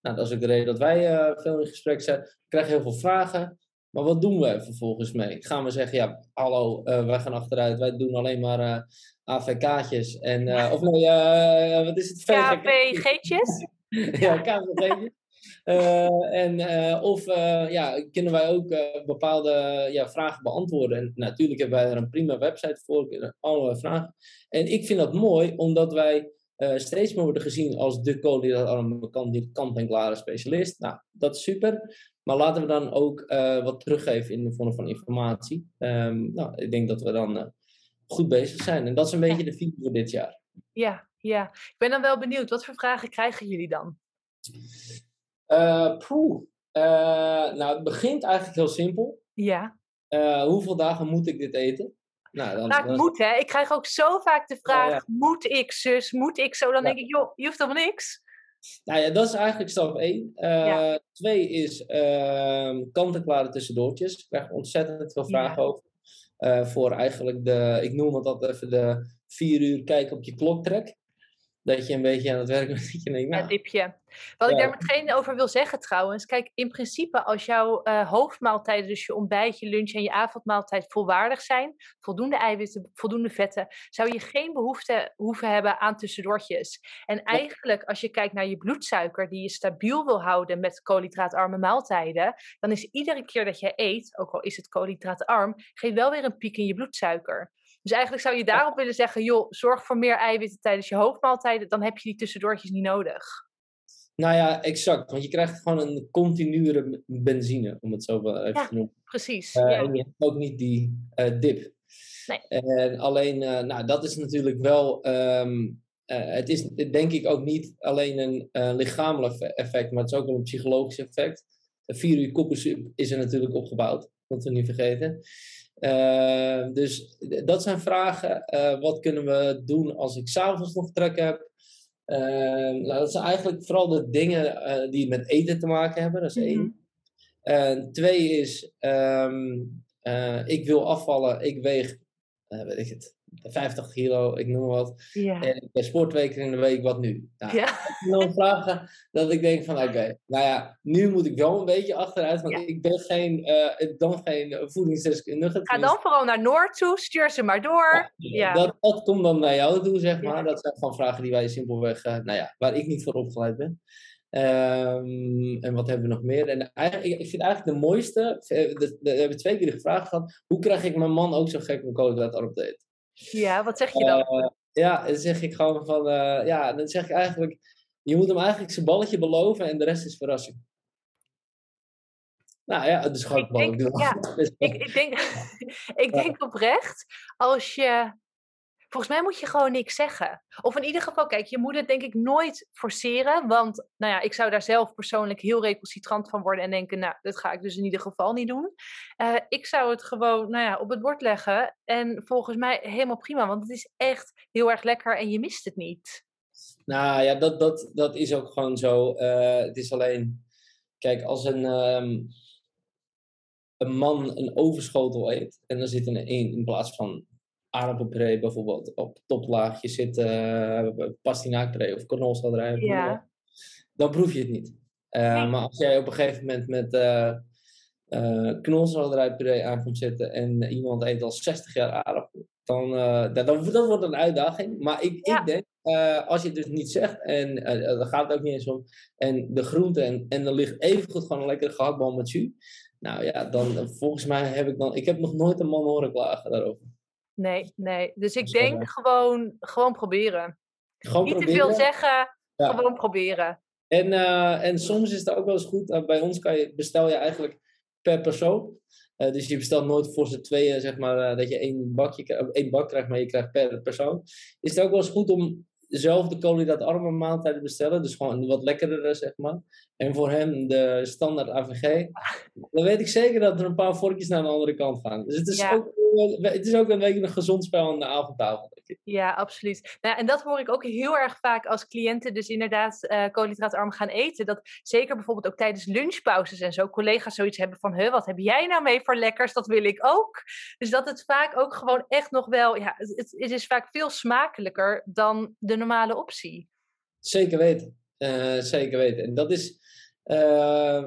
Nou, dat is ook de reden dat wij uh, veel in gesprek zijn. We krijgen heel veel vragen. Maar wat doen we vervolgens mee? Gaan we zeggen: ja, hallo, uh, wij gaan achteruit. Wij doen alleen maar uh, AVK'tjes. En, of nee, wat is het? KVG'tjes? ja, KVG'tjes. En, of ja, kunnen wij ook bepaalde ja, vragen beantwoorden. En natuurlijk hebben wij er een prima website voor, allerlei vragen. En ik vind dat mooi, omdat wij steeds meer worden gezien als de collegaal kant-en-klare specialist. Nou, dat is super. Maar laten we dan ook wat teruggeven in de vorm van informatie. Um, nou, ik denk dat we dan goed bezig zijn. En dat is een beetje de visie voor dit jaar. Ja, ja. Ik ben dan wel benieuwd. Wat voor vragen krijgen jullie dan? Uh, nou, het begint eigenlijk heel simpel. Ja. Uh, hoeveel dagen moet ik dit eten? Nou, dan, nou, moet hè. Ik krijg ook zo vaak de vraag, moet ik zus, moet ik zo? Dan denk ik, joh, je hoeft helemaal niks. Nou ja, dat is eigenlijk stap 1. Uh, Twee is uh, kant-en-klare tussendoortjes. Ik krijg ontzettend veel vragen over. Voor eigenlijk de, ik noem het altijd even de vier uur kijken op je kloktrek dat je een beetje aan het werk bent. Dat je denkt, nou, ja, dipje. Wat ik daar meteen over wil zeggen trouwens. Kijk, in principe als jouw uh, hoofdmaaltijden, dus je ontbijt, je lunch en je avondmaaltijd volwaardig zijn, voldoende eiwitten, voldoende vetten, zou je geen behoefte hoeven hebben aan tussendoortjes. En eigenlijk als je kijkt naar je bloedsuiker, die je stabiel wil houden met koolhydraatarme maaltijden, dan is iedere keer dat je eet, ook al is het koolhydraatarm, geeft wel weer een piek in je bloedsuiker. Dus eigenlijk zou je daarop willen zeggen, joh, zorg voor meer eiwitten tijdens je hoofdmaaltijden, dan heb je die tussendoortjes niet nodig. Nou ja, exact. Want je krijgt gewoon een continue benzine, om het zo even ja, te noemen. Precies. Uh, ja. En je hebt ook niet die uh, dip. Nee. En alleen, uh, nou, dat is natuurlijk wel. Um, het is denk ik ook niet alleen een lichamelijk effect, maar het is ook een psychologisch effect. Vier uur is er natuurlijk opgebouwd, dat we niet vergeten. Uh, dus dat zijn vragen. Uh, wat kunnen we doen als ik s'avonds nog trek heb? Uh, nou, dat zijn eigenlijk vooral de dingen die met eten te maken hebben. Dat is één. Mm twee is, um, ik wil afvallen. Ik weeg, weet ik het, 50 kilo, ik noem wat. Ja. En sportweken in de week, wat nu? Nou, ja. dan vragen dat ik denk van, oké, nou ja, nu moet ik wel een beetje achteruit, want ik ben geen, uh, dan geen voedingsdeskundige. Ga dan vooral naar Noord toe, stuur ze maar door. Ja, Dat, dat komt dan naar jou toe, zeg maar. Dat zijn gewoon vragen die wij simpelweg, uh, nou ja, waar ik niet voor opgeleid ben. Um, en wat hebben we nog meer? En eigenlijk, ik vind eigenlijk de mooiste, we hebben twee keer de vraag gehad, hoe krijg ik mijn man ook zo gek om koolhydraten op te eten? Ja, wat zeg je dan? Uh, ja, dan zeg ik gewoon van, uh, ja, dan zeg ik eigenlijk, je moet hem eigenlijk zijn balletje beloven en de rest is verrassing. Nou ja, het is gewoon ik denk, ja, ik, ik, denk, ik denk oprecht, als je Volgens mij moet je gewoon niks zeggen. Of in ieder geval, kijk, je moet het denk ik nooit forceren. Want nou ja, ik zou daar zelf persoonlijk heel recalcitrant van worden en denken, nou, dat ga ik dus in ieder geval niet doen. Uh, ik zou het gewoon nou ja, op het bord leggen. En volgens mij helemaal prima, want het is echt heel erg lekker en je mist het niet. Nou ja, dat, dat, dat is ook gewoon zo. Uh, het is alleen, kijk, als een. Um, een man een overschotel eet en dan zit er een in plaats van aardappelpuree bijvoorbeeld op toplaagje zit uh, pastinaakpuree of knolselderij, ja. dan proef je het niet. Uh, Maar als jij op een gegeven moment met uh, uh, knolselderijpuree aan komt zitten en iemand eet al 60 jaar aardappel, dan, dat, dat, wordt een uitdaging. Maar ik, ik denk, als je het dus niet zegt, en daar gaat het ook niet eens om, en de groente en, en er ligt evengoed gewoon een lekkere gehaktbal met jus, nou ja, dan volgens mij heb ik dan, ik heb nog nooit een man horen klagen daarover. Nee, nee. Dus ik denk gewoon, gewoon proberen. Gewoon Niet proberen. te veel zeggen, gewoon proberen. En, uh, en soms is het ook wel eens goed. Uh, bij ons kan je, bestel je eigenlijk per persoon. Uh, dus je bestelt nooit voor z'n tweeën, zeg maar, dat je één, bakje, één bak krijgt, maar je krijgt per persoon. Is het ook wel eens goed om zelf de koolhydraatarme maaltijden bestellen. Dus gewoon wat lekkerder, zeg maar. En voor hem de standaard AVG. Dan weet ik zeker dat er een paar vorkjes naar de andere kant gaan. Dus het is, ook, het is ook een beetje een gezond spel aan de avondtafel. Ja, absoluut. Nou, en dat hoor ik ook heel erg vaak als cliënten dus inderdaad uh, koolhydraatarm gaan eten. Dat zeker bijvoorbeeld ook tijdens lunchpauzes en zo collega's zoiets hebben van, huh, wat heb jij nou mee voor lekkers? Dat wil ik ook. Dus dat het vaak ook gewoon echt nog wel, ja, het, het is vaak veel smakelijker dan de normale optie. Zeker weten. Uh, zeker weten. En dat is, uh,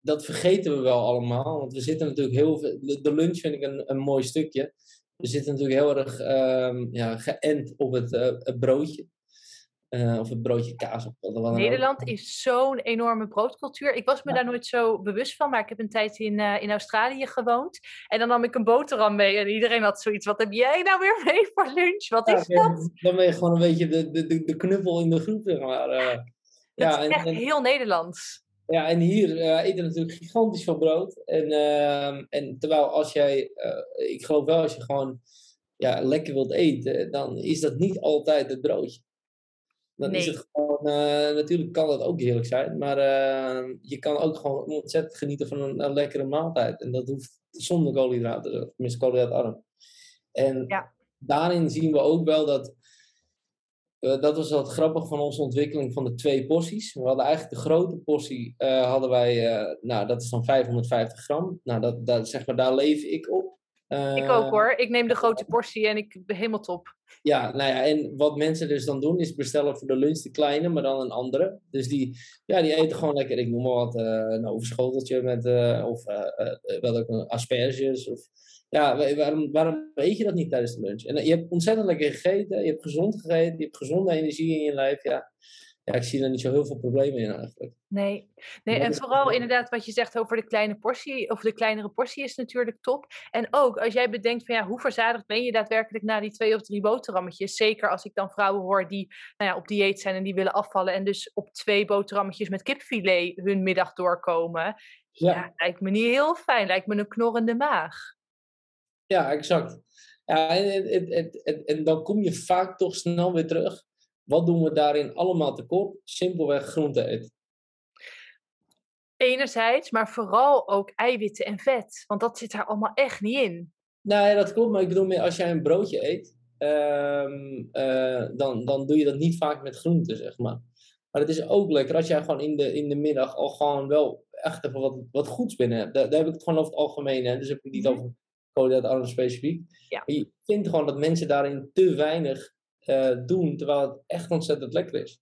dat vergeten we wel allemaal. Want we zitten natuurlijk heel veel, de lunch vind ik een, een mooi stukje we zitten natuurlijk heel erg um, ja, geënt op het, uh, het broodje. Of het broodje kaas. Of wat dan Nederland ook. is zo'n enorme broodcultuur. Ik was me daar nooit zo bewust van, maar ik heb een tijd in, in Australië gewoond. En dan nam ik een boterham mee en iedereen had zoiets. Wat heb jij nou weer mee voor lunch? Wat is dat? Dan ben je gewoon een beetje de, de, de, knuppel in de groep, zeg maar. ja, is en, echt heel Nederlands. Ja, en hier eten natuurlijk gigantisch veel brood. En, uh, en terwijl als jij, ik geloof wel als je gewoon ja, lekker wilt eten, dan is dat niet altijd het broodje. Dan nee. is het gewoon, uh, natuurlijk kan dat ook heerlijk zijn, maar je kan ook gewoon ontzettend genieten van een, een, lekkere maaltijd. En dat hoeft zonder koolhydraten, tenminste koolhydraatarm. En ja. daarin zien we ook wel dat uh, dat was wat grappig van onze ontwikkeling van de twee porties. We hadden eigenlijk de grote portie, hadden wij, nou dat is dan 550 gram. Nou, dat, dat, zeg maar, daar leef ik op. ik ook hoor. Ik neem de grote portie en ik ben helemaal top. Ja, nou ja, en wat mensen dus dan doen is bestellen voor de lunch de kleine, maar dan een andere. Dus die, ja, die eten gewoon lekker, ik noem maar wat, een overschoteltje met, of wel ook asperges of ja, waarom, waarom weet je dat niet tijdens de lunch? En je hebt ontzettend lekker gegeten, je hebt gezond gegeten, je hebt gezonde energie in je lijf. Ja, ja ik zie er niet zo heel veel problemen in eigenlijk. Nee, nee en vooral inderdaad wat je zegt over de kleine portie, of de kleinere portie is natuurlijk top. En ook als jij bedenkt van ja, hoe verzadigd ben je daadwerkelijk na die twee of drie boterhammetjes? Zeker als ik dan vrouwen hoor die nou ja, op dieet zijn en die willen afvallen en dus op twee boterhammetjes met kipfilet hun middag doorkomen. Ja, ja lijkt me niet heel fijn, lijkt me een knorrende maag. Ja, exact. Ja, en, en, en, en, dan kom je vaak toch snel weer terug. Wat doen we daarin allemaal tekort? Simpelweg groente eten. Enerzijds, maar vooral ook eiwitten en vet. Want dat zit daar allemaal echt niet in. Nou ja, dat klopt. Maar ik bedoel meer, als jij een broodje eet, um, uh, dan, dan doe je dat niet vaak met groenten, zeg maar. Maar het is ook lekker als jij gewoon in de, in de middag al gewoon wel echt even wat, wat goeds binnen hebt. Daar, daar heb ik het gewoon over het algemeen. Hè. Dus heb ik niet -hmm. over koolhydraatarm specifiek. Ja. je vindt gewoon dat mensen daarin te weinig uh, doen, terwijl het echt ontzettend lekker is.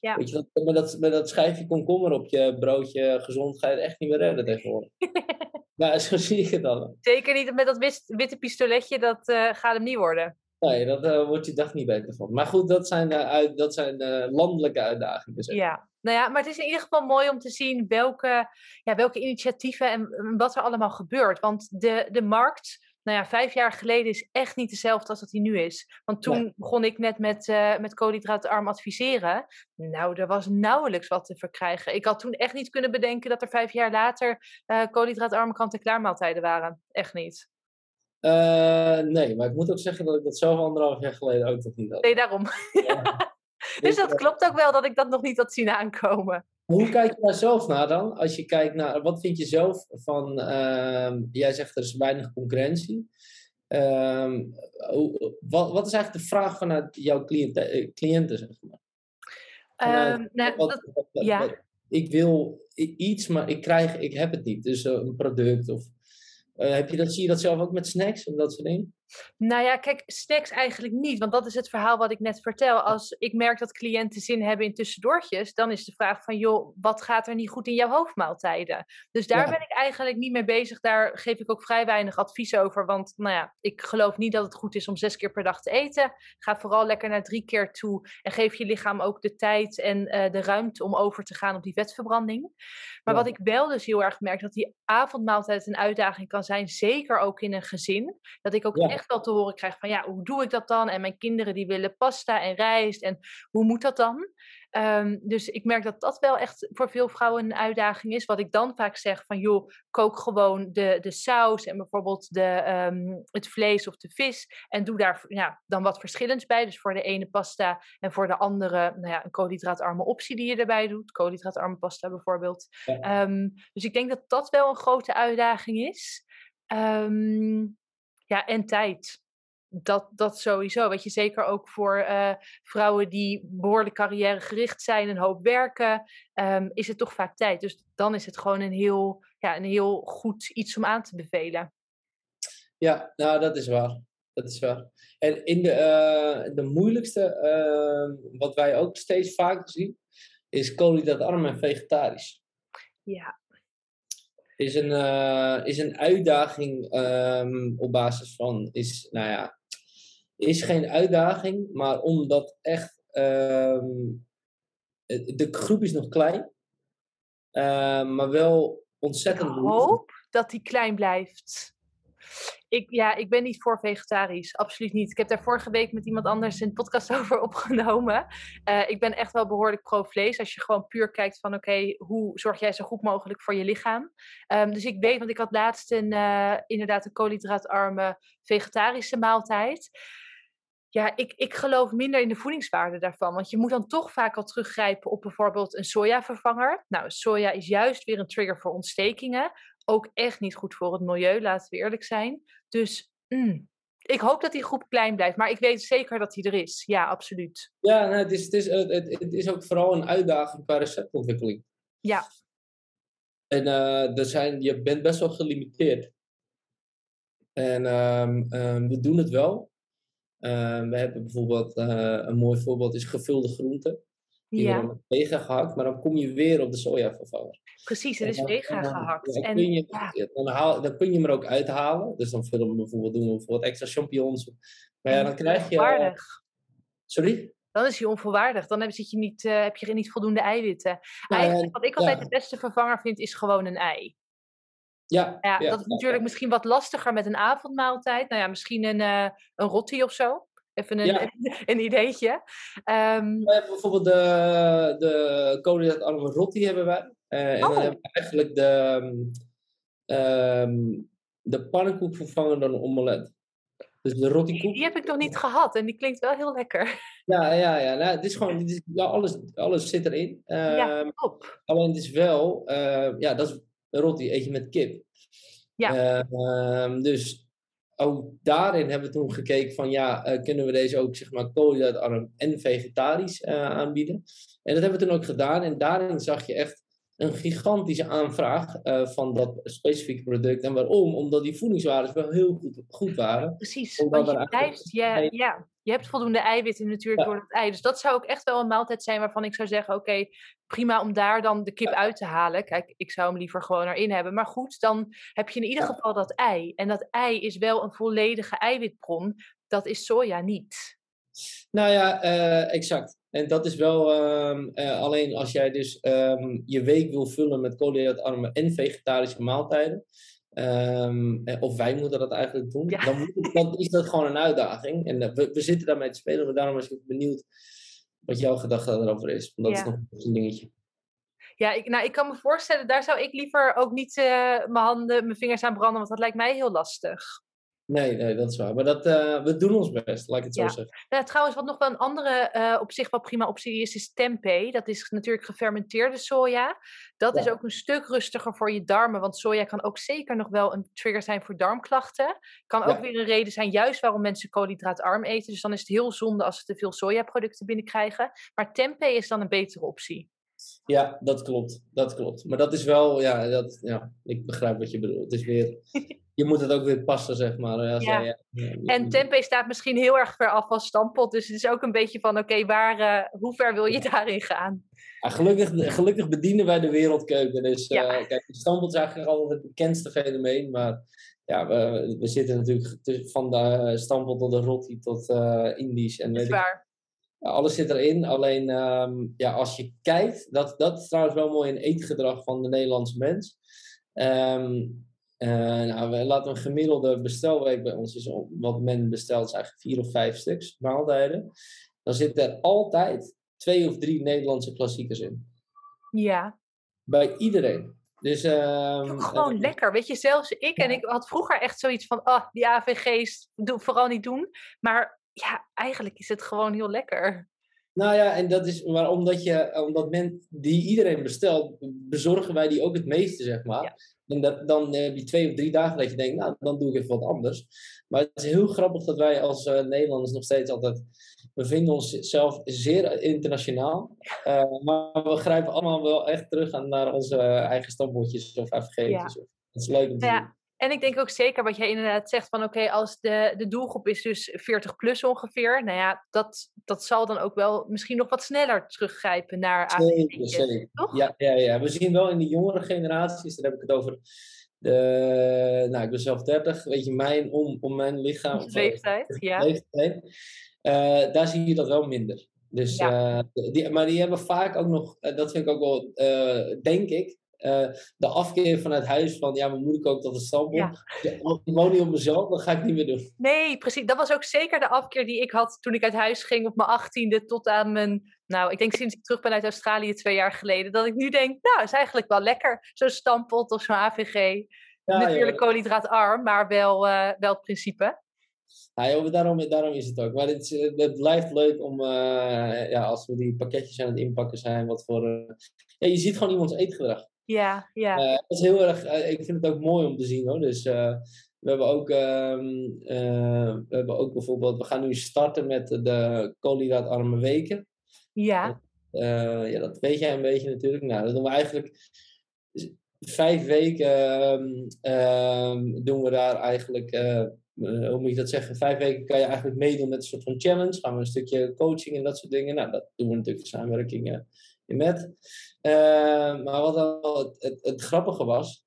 Ja. Weet je, dat, met, dat, met dat schijfje komkommer op je broodje gezond ga je het echt niet meer redden tegenwoordig. nou, zo zie ik het dan. Zeker niet met dat witte pistoletje, dat uh, gaat hem niet worden. Nee, daar uh, wordt je dag niet beter van. Maar goed, dat zijn, uit, dat zijn landelijke uitdagingen. Zeg. Ja, nou ja, maar het is in ieder geval mooi om te zien welke, ja, welke initiatieven en wat er allemaal gebeurt. Want de, de markt, nou ja, vijf jaar geleden is echt niet dezelfde als dat die nu is. Want toen nee. begon ik net met, uh, met koolhydraatarm adviseren. Nou, er was nauwelijks wat te verkrijgen. Ik had toen echt niet kunnen bedenken dat er vijf jaar later uh, koolhydraatarme kant-en-klaar maaltijden waren. Echt niet. Uh, nee, maar ik moet ook zeggen dat ik dat zelf anderhalf jaar geleden ook nog niet had. Nee, daarom. Ja. Dus dat klopt ook wel dat ik dat nog niet had zien aankomen. Hoe kijk je daar zelf naar dan? Als je kijkt naar, wat vind je zelf van, uh, jij zegt er is weinig concurrentie. Uh, wat, wat is eigenlijk de vraag vanuit jouw cliënten, eh, cliënten zeg maar? Um, nou, wat, dat, ja. ik wil iets, maar ik krijg, ik heb het niet. Dus uh, een product of uh, heb je dat, zie je dat zelf ook met snacks en dat soort dingen? Nou ja, kijk, snacks eigenlijk niet. Want dat is het verhaal wat ik net vertel. Als ik merk dat cliënten zin hebben in tussendoortjes, dan is de vraag van, joh, wat gaat er niet goed in jouw hoofdmaaltijden? Dus daar ja. ben ik eigenlijk niet mee bezig. Daar geef ik ook vrij weinig advies over. Want, nou ja, ik geloof niet dat het goed is om zes keer per dag te eten. Ga vooral lekker naar drie keer toe. En geef je lichaam ook de tijd en uh, de ruimte om over te gaan op die vetverbranding. Maar ja. wat ik wel dus heel erg merk, dat die avondmaaltijd een uitdaging kan zijn. Zeker ook in een gezin. Dat ik ook ja. Echt wel te horen krijg van ja, hoe doe ik dat dan? En mijn kinderen die willen pasta en rijst en hoe moet dat dan? Um, dus ik merk dat dat wel echt voor veel vrouwen een uitdaging is. Wat ik dan vaak zeg van joh, kook gewoon de, de saus en bijvoorbeeld de, um, het vlees of de vis. En doe daar ja, dan wat verschillends bij. Dus voor de ene pasta en voor de andere nou ja, een koolhydraatarme optie die je erbij doet. Koolhydraatarme pasta bijvoorbeeld. Ja. Um, dus ik denk dat dat wel een grote uitdaging is. Ja, en tijd. Dat, dat sowieso. Weet je, zeker ook voor uh, vrouwen die behoorlijk carrièregericht zijn en hoop werken, um, is het toch vaak tijd. Dus dan is het gewoon een heel, ja, een heel goed iets om aan te bevelen. Ja, nou, dat is waar. Dat is waar. En in de, uh, de moeilijkste, uh, wat wij ook steeds vaker zien, is koolhydraatarm en vegetarisch. Ja, is een, uh, is een uitdaging um, op basis van, is, nou ja, is geen uitdaging, maar om dat echt ehm, de groep is nog klein, ehm, maar wel ontzettend. Ik hoop dat die klein blijft. Ik, ja, ik ben niet voor vegetarisch. Absoluut niet. Ik heb daar vorige week met iemand anders een podcast over opgenomen. Uh, ik ben echt wel behoorlijk pro-vlees. Als je gewoon puur kijkt van oké, hoe zorg jij zo goed mogelijk voor je lichaam? Um, dus ik weet, want ik had laatst een, uh, inderdaad een koolhydraatarme vegetarische maaltijd. Ja, ik, ik geloof minder in de voedingswaarde daarvan. Want je moet dan toch vaak al teruggrijpen op bijvoorbeeld een sojavervanger. Nou, soja is juist weer een trigger voor ontstekingen ook echt niet goed voor het milieu, laten we eerlijk zijn. Dus mm, ik hoop dat die groep klein blijft, maar ik weet zeker dat die er is. Ja, absoluut. Ja, nou, het, is, het, is, het, het is ook vooral een uitdaging qua receptontwikkeling. Ja. En uh, er zijn, je bent best wel gelimiteerd. En um, um, we doen het wel. Uh, we hebben bijvoorbeeld, uh, een mooi voorbeeld is gevulde groenten. Die ja. worden vega gehakt, maar dan kom je weer op de sojavervanger. Precies, het is vega gehakt. Dan, en, kun je, ja. dan, haal, dan kun je hem er ook uithalen. Dus dan vullen we bijvoorbeeld, doen we bijvoorbeeld extra champignons. Maar ja, dan krijg je... Onvolwaardig. Sorry? Dan is hij onvolwaardig. Dan heb, zit je, niet, uh, heb je niet voldoende eiwitten. Eigenlijk, wat ik altijd de beste vervanger vind, is gewoon een ei. Ja, ja, dat is natuurlijk misschien wat lastiger met een avondmaaltijd. Nou ja, misschien een, uh, een rotti of zo. Even een, ja. een ideetje. Um, we hebben bijvoorbeeld de, de koolhydraatarme rotti hebben wij. Uh, en oh. dan hebben we eigenlijk de, um, de pannenkoek vervangen door een omelet. Dus de rotikoek. Die heb ik nog niet gehad en die klinkt wel heel lekker. Ja, ja, ja. Nou, het is gewoon, het is, ja, alles, alles zit erin. Ja, top. Alleen het is wel, uh, ja, dat is een roti, eet je met kip. Ja. Dus ook daarin hebben we toen gekeken van ja, uh, kunnen we deze ook zeg maar koolhydraatarm en vegetarisch uh, aanbieden. En dat hebben we toen ook gedaan en daarin zag je echt een gigantische aanvraag uh, van dat specifieke product. En waarom? Omdat die voedingswaarden wel heel goed, goed waren. Precies, want je, blijft, je, ja, je hebt voldoende eiwitten natuurlijk ja. door het ei. Dus dat zou ook echt wel een maaltijd zijn waarvan ik zou zeggen... oké, prima om daar dan de kip uit te halen. Kijk, ik zou hem liever gewoon erin hebben. Maar goed, dan heb je in ieder geval dat ei. En dat ei is wel een volledige eiwitbron. Dat is soja niet. Nou ja, uh, exact. En dat is wel um, uh, alleen als jij dus um, je week wil vullen met koolhydraatarme en vegetarische maaltijden. Um, of wij moeten dat eigenlijk doen. Ja. Dan, moet, dan, is dat gewoon een uitdaging. En uh, we, we, zitten daarmee te spelen. Maar daarom was ik benieuwd wat jouw gedachte erover is. Want dat ja. is nog een dingetje. Ja, ik, nou, ik kan me voorstellen, daar zou ik liever ook niet uh, mijn handen, mijn vingers aan branden, want dat lijkt mij heel lastig. Nee, nee, dat is waar. Maar dat, uh, we doen ons best, laat ik het ja. zo zeggen. Ja, trouwens, wat nog wel een andere uh, op zich wel prima optie is, is tempeh. Dat is natuurlijk gefermenteerde soja. Dat ja. is ook een stuk rustiger voor je darmen, want soja kan ook zeker nog wel een trigger zijn voor darmklachten. Kan ook ja. weer een reden zijn, juist waarom mensen koolhydraatarm eten. Dus dan is het heel zonde als ze te veel sojaproducten binnenkrijgen. Maar tempeh is dan een betere optie. Ja, dat klopt. Dat klopt. Maar dat is wel, ja, dat, ja ik begrijp wat je bedoelt. Het is weer, je moet het ook weer passen, zeg maar. Ja, ja. ja, ja en tempeh staat misschien heel erg ver af van stampot. Dus het is ook een beetje van, oké, okay, waar, uh, hoe ver wil je daarin gaan? gelukkig, gelukkig bedienen wij de wereldkeuken. Dus uh, kijk, stampot is eigenlijk altijd het bekendste fenomeen. Maar ja, we, we zitten natuurlijk van de stampot tot de roti tot uh, Indisch. En dat is waar alles zit erin. Alleen um, ja, als je kijkt, dat, dat is trouwens wel mooi in eetgedrag van de Nederlandse mens. Um, uh, nou, we laten een gemiddelde bestelweek bij ons is wat men bestelt, is eigenlijk vier of vijf stuks maaltijden. Dan zitten er altijd twee of drie Nederlandse klassiekers in. Ja. Bij iedereen. Dus, um, gewoon uh, lekker. Weet je, zelfs ik en ik had vroeger echt zoiets van, ah, oh, die AVG's, doe, vooral niet doen. Maar ja, eigenlijk is het gewoon heel lekker. Nou ja, en dat is maar omdat je, omdat men die iedereen bestelt, bezorgen wij die ook het meeste, zeg maar. Ja. En dat, dan heb je twee of drie dagen dat je denkt, nou, dan doe ik even wat anders. Maar het is heel grappig dat wij als uh, Nederlanders nog steeds altijd, we vinden onszelf zeer internationaal. Uh, maar we grijpen allemaal wel echt terug aan, naar onze eigen stambordjes of FG's. Ja. Dat is leuk om te ja. doen. En ik denk ook zeker wat jij inderdaad zegt van oké, okay, als de, de doelgroep is dus 40 plus ongeveer, nou ja, dat, dat zal dan ook wel misschien nog wat sneller teruggrijpen naar zeker, zeker. toch? Ja, ja, ja, we zien wel in de jongere generaties, daar heb ik het over de, nou ik ben zelf 30, weet je, mijn, om, om mijn lichaam. Leeftijd, ja. Leeftijd, uh, daar zie je dat wel minder. Dus, Ja. eh, die, maar die hebben vaak ook nog, eh, dat vind ik ook wel, eh, denk ik, eh, de afkeer vanuit huis van, ja, mijn moeder kookt tot een stamppot. Ja. Ja, als ik woon niet op mezelf, dat ga ik niet meer doen. Nee, precies. Dat was ook zeker de afkeer die ik had toen ik uit huis ging op mijn achttiende tot aan mijn... Nou, ik denk sinds ik terug ben uit Australië twee jaar geleden. Dat ik nu denk, nou, is eigenlijk wel lekker. Zo'n stampot of zo'n AVG. Ja, Natuurlijk koolhydraatarm, maar wel, eh, wel het principe. Ja, joh, daarom, daarom is het ook. Maar het, is, het blijft leuk om, eh, ja, als we die pakketjes aan het inpakken zijn, wat voor... ja, je ziet gewoon iemands eetgedrag. Ja, ja. Eh, dat is heel erg, eh, ik vind het ook mooi om te zien hoor. Dus eh, we hebben ook, eh, we hebben ook bijvoorbeeld, we gaan nu starten met de koolhydraatarme weken. ja. Eh, ja, dat weet jij een beetje natuurlijk. Nou, dat doen we eigenlijk vijf weken ehm, doen we daar eigenlijk, eh, eh, hoe moet je dat zeggen? Vijf weken kan je eigenlijk meedoen met een soort van challenge. Gaan we een stukje coaching en dat soort dingen. Nou, dat doen we natuurlijk in samenwerking eh, in. Eh, maar wat dan wel het, het, het grappige was,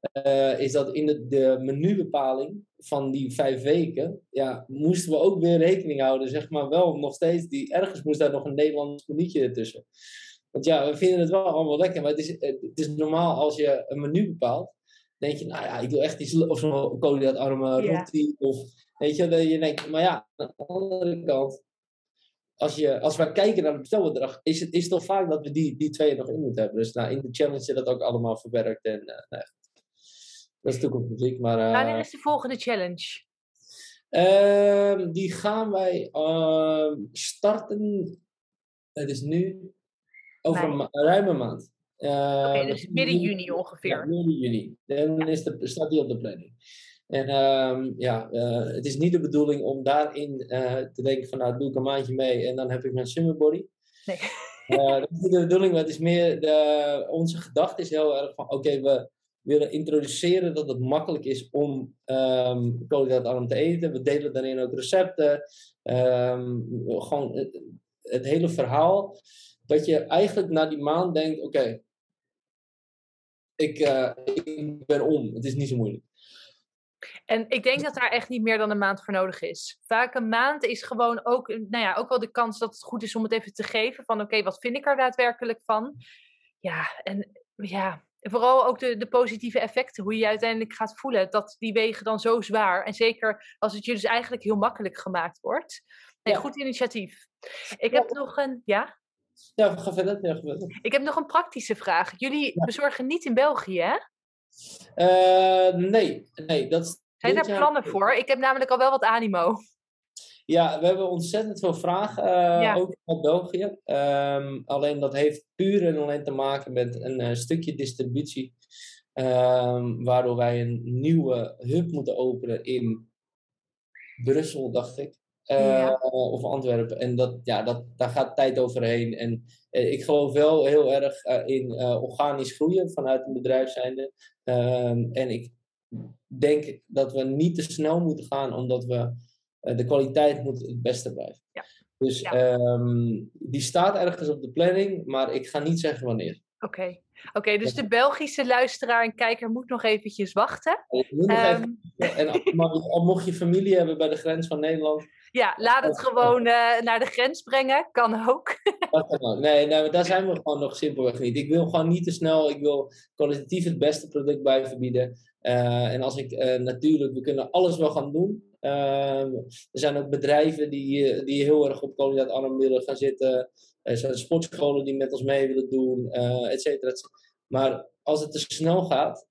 eh, is dat in de, de menubepaling van die vijf weken, ja, moesten we ook weer rekening houden, zeg maar wel nog steeds, die, ergens moest daar nog een Nederlands minuutje ertussen. Want ja, we vinden het wel allemaal lekker, maar het is, het is normaal als je een menu bepaalt, denk je, nou ja, ik wil echt iets, of zo'n koolhydraatarme Ja. roti, of weet je, dat je denkt, maar ja, aan de andere kant, als, je, als we kijken naar het bestelbedrag, is het is toch vaak dat we die, die twee nog in moeten hebben. Dus nou, in de challenge zit dat ook allemaal verwerkt. En, eh, nou dat is toekomstmuziek. Maar, eh, Wanneer is de volgende challenge? ehm, die gaan wij ehm, starten. Het is nu over een Mei. ma- ruim een maand. Eh, Oké, we dus midden juni Ja, ongeveer. midden juni. Dan is de, staat die op de planning. En ehm, ja, eh, het is niet de bedoeling om daarin eh, te denken van nou doe ik een maandje mee en dan heb ik mijn summer body. Nee. Eh, dat is niet de bedoeling, maar het is meer de, onze gedachte is heel erg van oké, we willen introduceren dat het makkelijk is om ehm koolhydraatarm te eten. We delen daarin ook recepten. Ehm, gewoon het, het hele verhaal. Dat je eigenlijk na die maand denkt, oké, ik, ik ben om. Het is niet zo moeilijk. En ik denk dat daar echt niet meer dan een maand voor nodig is. Vaak een maand is gewoon ook, nou ja, ook wel de kans dat het goed is om het even te geven. Van oké, wat vind ik er daadwerkelijk van? Ja, en ja, vooral ook de, de positieve effecten. Hoe je je uiteindelijk gaat voelen. Dat die wegen dan zo zwaar. En zeker als het je dus eigenlijk heel makkelijk gemaakt wordt. Nee, Ja. goed initiatief. Ik Ja. heb nog een, ja? Ja, ga verder. Ja, ga verder. Ik heb nog een praktische vraag. Jullie bezorgen niet in België, hè? Eh, nee, nee, dat Zijn jaar- plannen voor? Ik heb namelijk al wel wat animo. Ja, we hebben ontzettend veel vragen, eh, Ja. ook uit België. Ehm, alleen dat heeft puur en alleen te maken met een eh, stukje distributie. ehm, waardoor wij een nieuwe hub moeten openen in Brussel, dacht ik. Ja. Of Antwerpen. En dat, ja, dat, daar gaat tijd overheen. En ik geloof wel heel erg eh, in eh, organisch groeien vanuit een bedrijf zijnde. Ehm, en ik denk dat we niet te snel moeten gaan, omdat we eh, de kwaliteit moet het beste blijven. Ja. Dus Ja. ehm, die staat ergens op de planning, maar ik ga niet zeggen wanneer. Oké, Oké, dus de Belgische luisteraar en kijker moet nog eventjes wachten. Ik moet nog Ehm, even, en al, mocht je familie hebben bij de grens van Nederland, ja, laat het gewoon eh, naar de grens brengen. Kan ook. Nee, nee, daar zijn we gewoon nog simpelweg niet. Ik wil gewoon niet te snel, ik wil kwalitatief het beste product blijven bieden. Eh, en als ik eh, natuurlijk, we kunnen alles wel gaan doen. Ehm, er zijn ook bedrijven die, eh, die heel erg op koolhydraatarm willen gaan zitten. Er zijn sportscholen die met ons mee willen doen, eh et cetera, et cetera. Maar als het te snel gaat,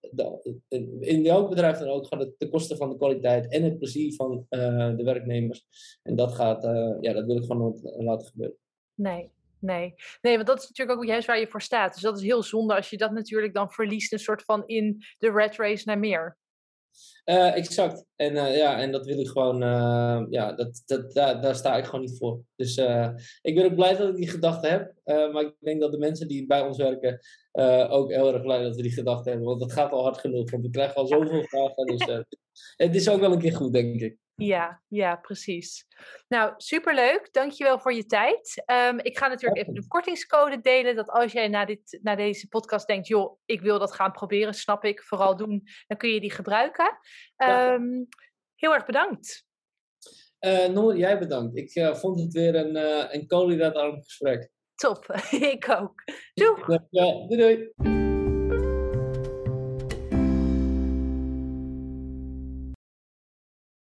in welk bedrijf dan ook, gaat het ten koste van de kwaliteit en het plezier van eh, de werknemers. En dat gaat, ja, dat wil ik gewoon nooit laten gebeuren. Nee, nee. Nee, want dat is natuurlijk ook juist waar je voor staat. Dus dat is heel zonde als je dat natuurlijk dan verliest, een soort van in de red race naar meer. Eh, exact. En, eh, ja, en dat wil ik gewoon, eh, ja, dat, dat, daar, daar sta ik gewoon niet voor. Dus ik ben ook blij dat ik die gedachte heb. maar ik denk dat de mensen die bij ons werken ook heel erg blij dat we die gedachte hebben. Want dat gaat al hard genoeg. Want we krijgen al zoveel vragen. Dus het is ook wel een keer goed, denk ik. Ja, ja, precies. Nou, superleuk. Dankjewel voor je tijd. Ehm, ik ga natuurlijk even een kortingscode delen. Dat als jij na, dit, na deze podcast denkt, joh, ik wil dat gaan proberen, snap ik, vooral doen, dan kun je die gebruiken. Ehm, heel erg bedankt. Uh, Noor, jij bedankt. Ik uh, vond het weer een, uh, een koolhydraatarm gesprek. Top, ik ook. Doei. Ja, doei doei.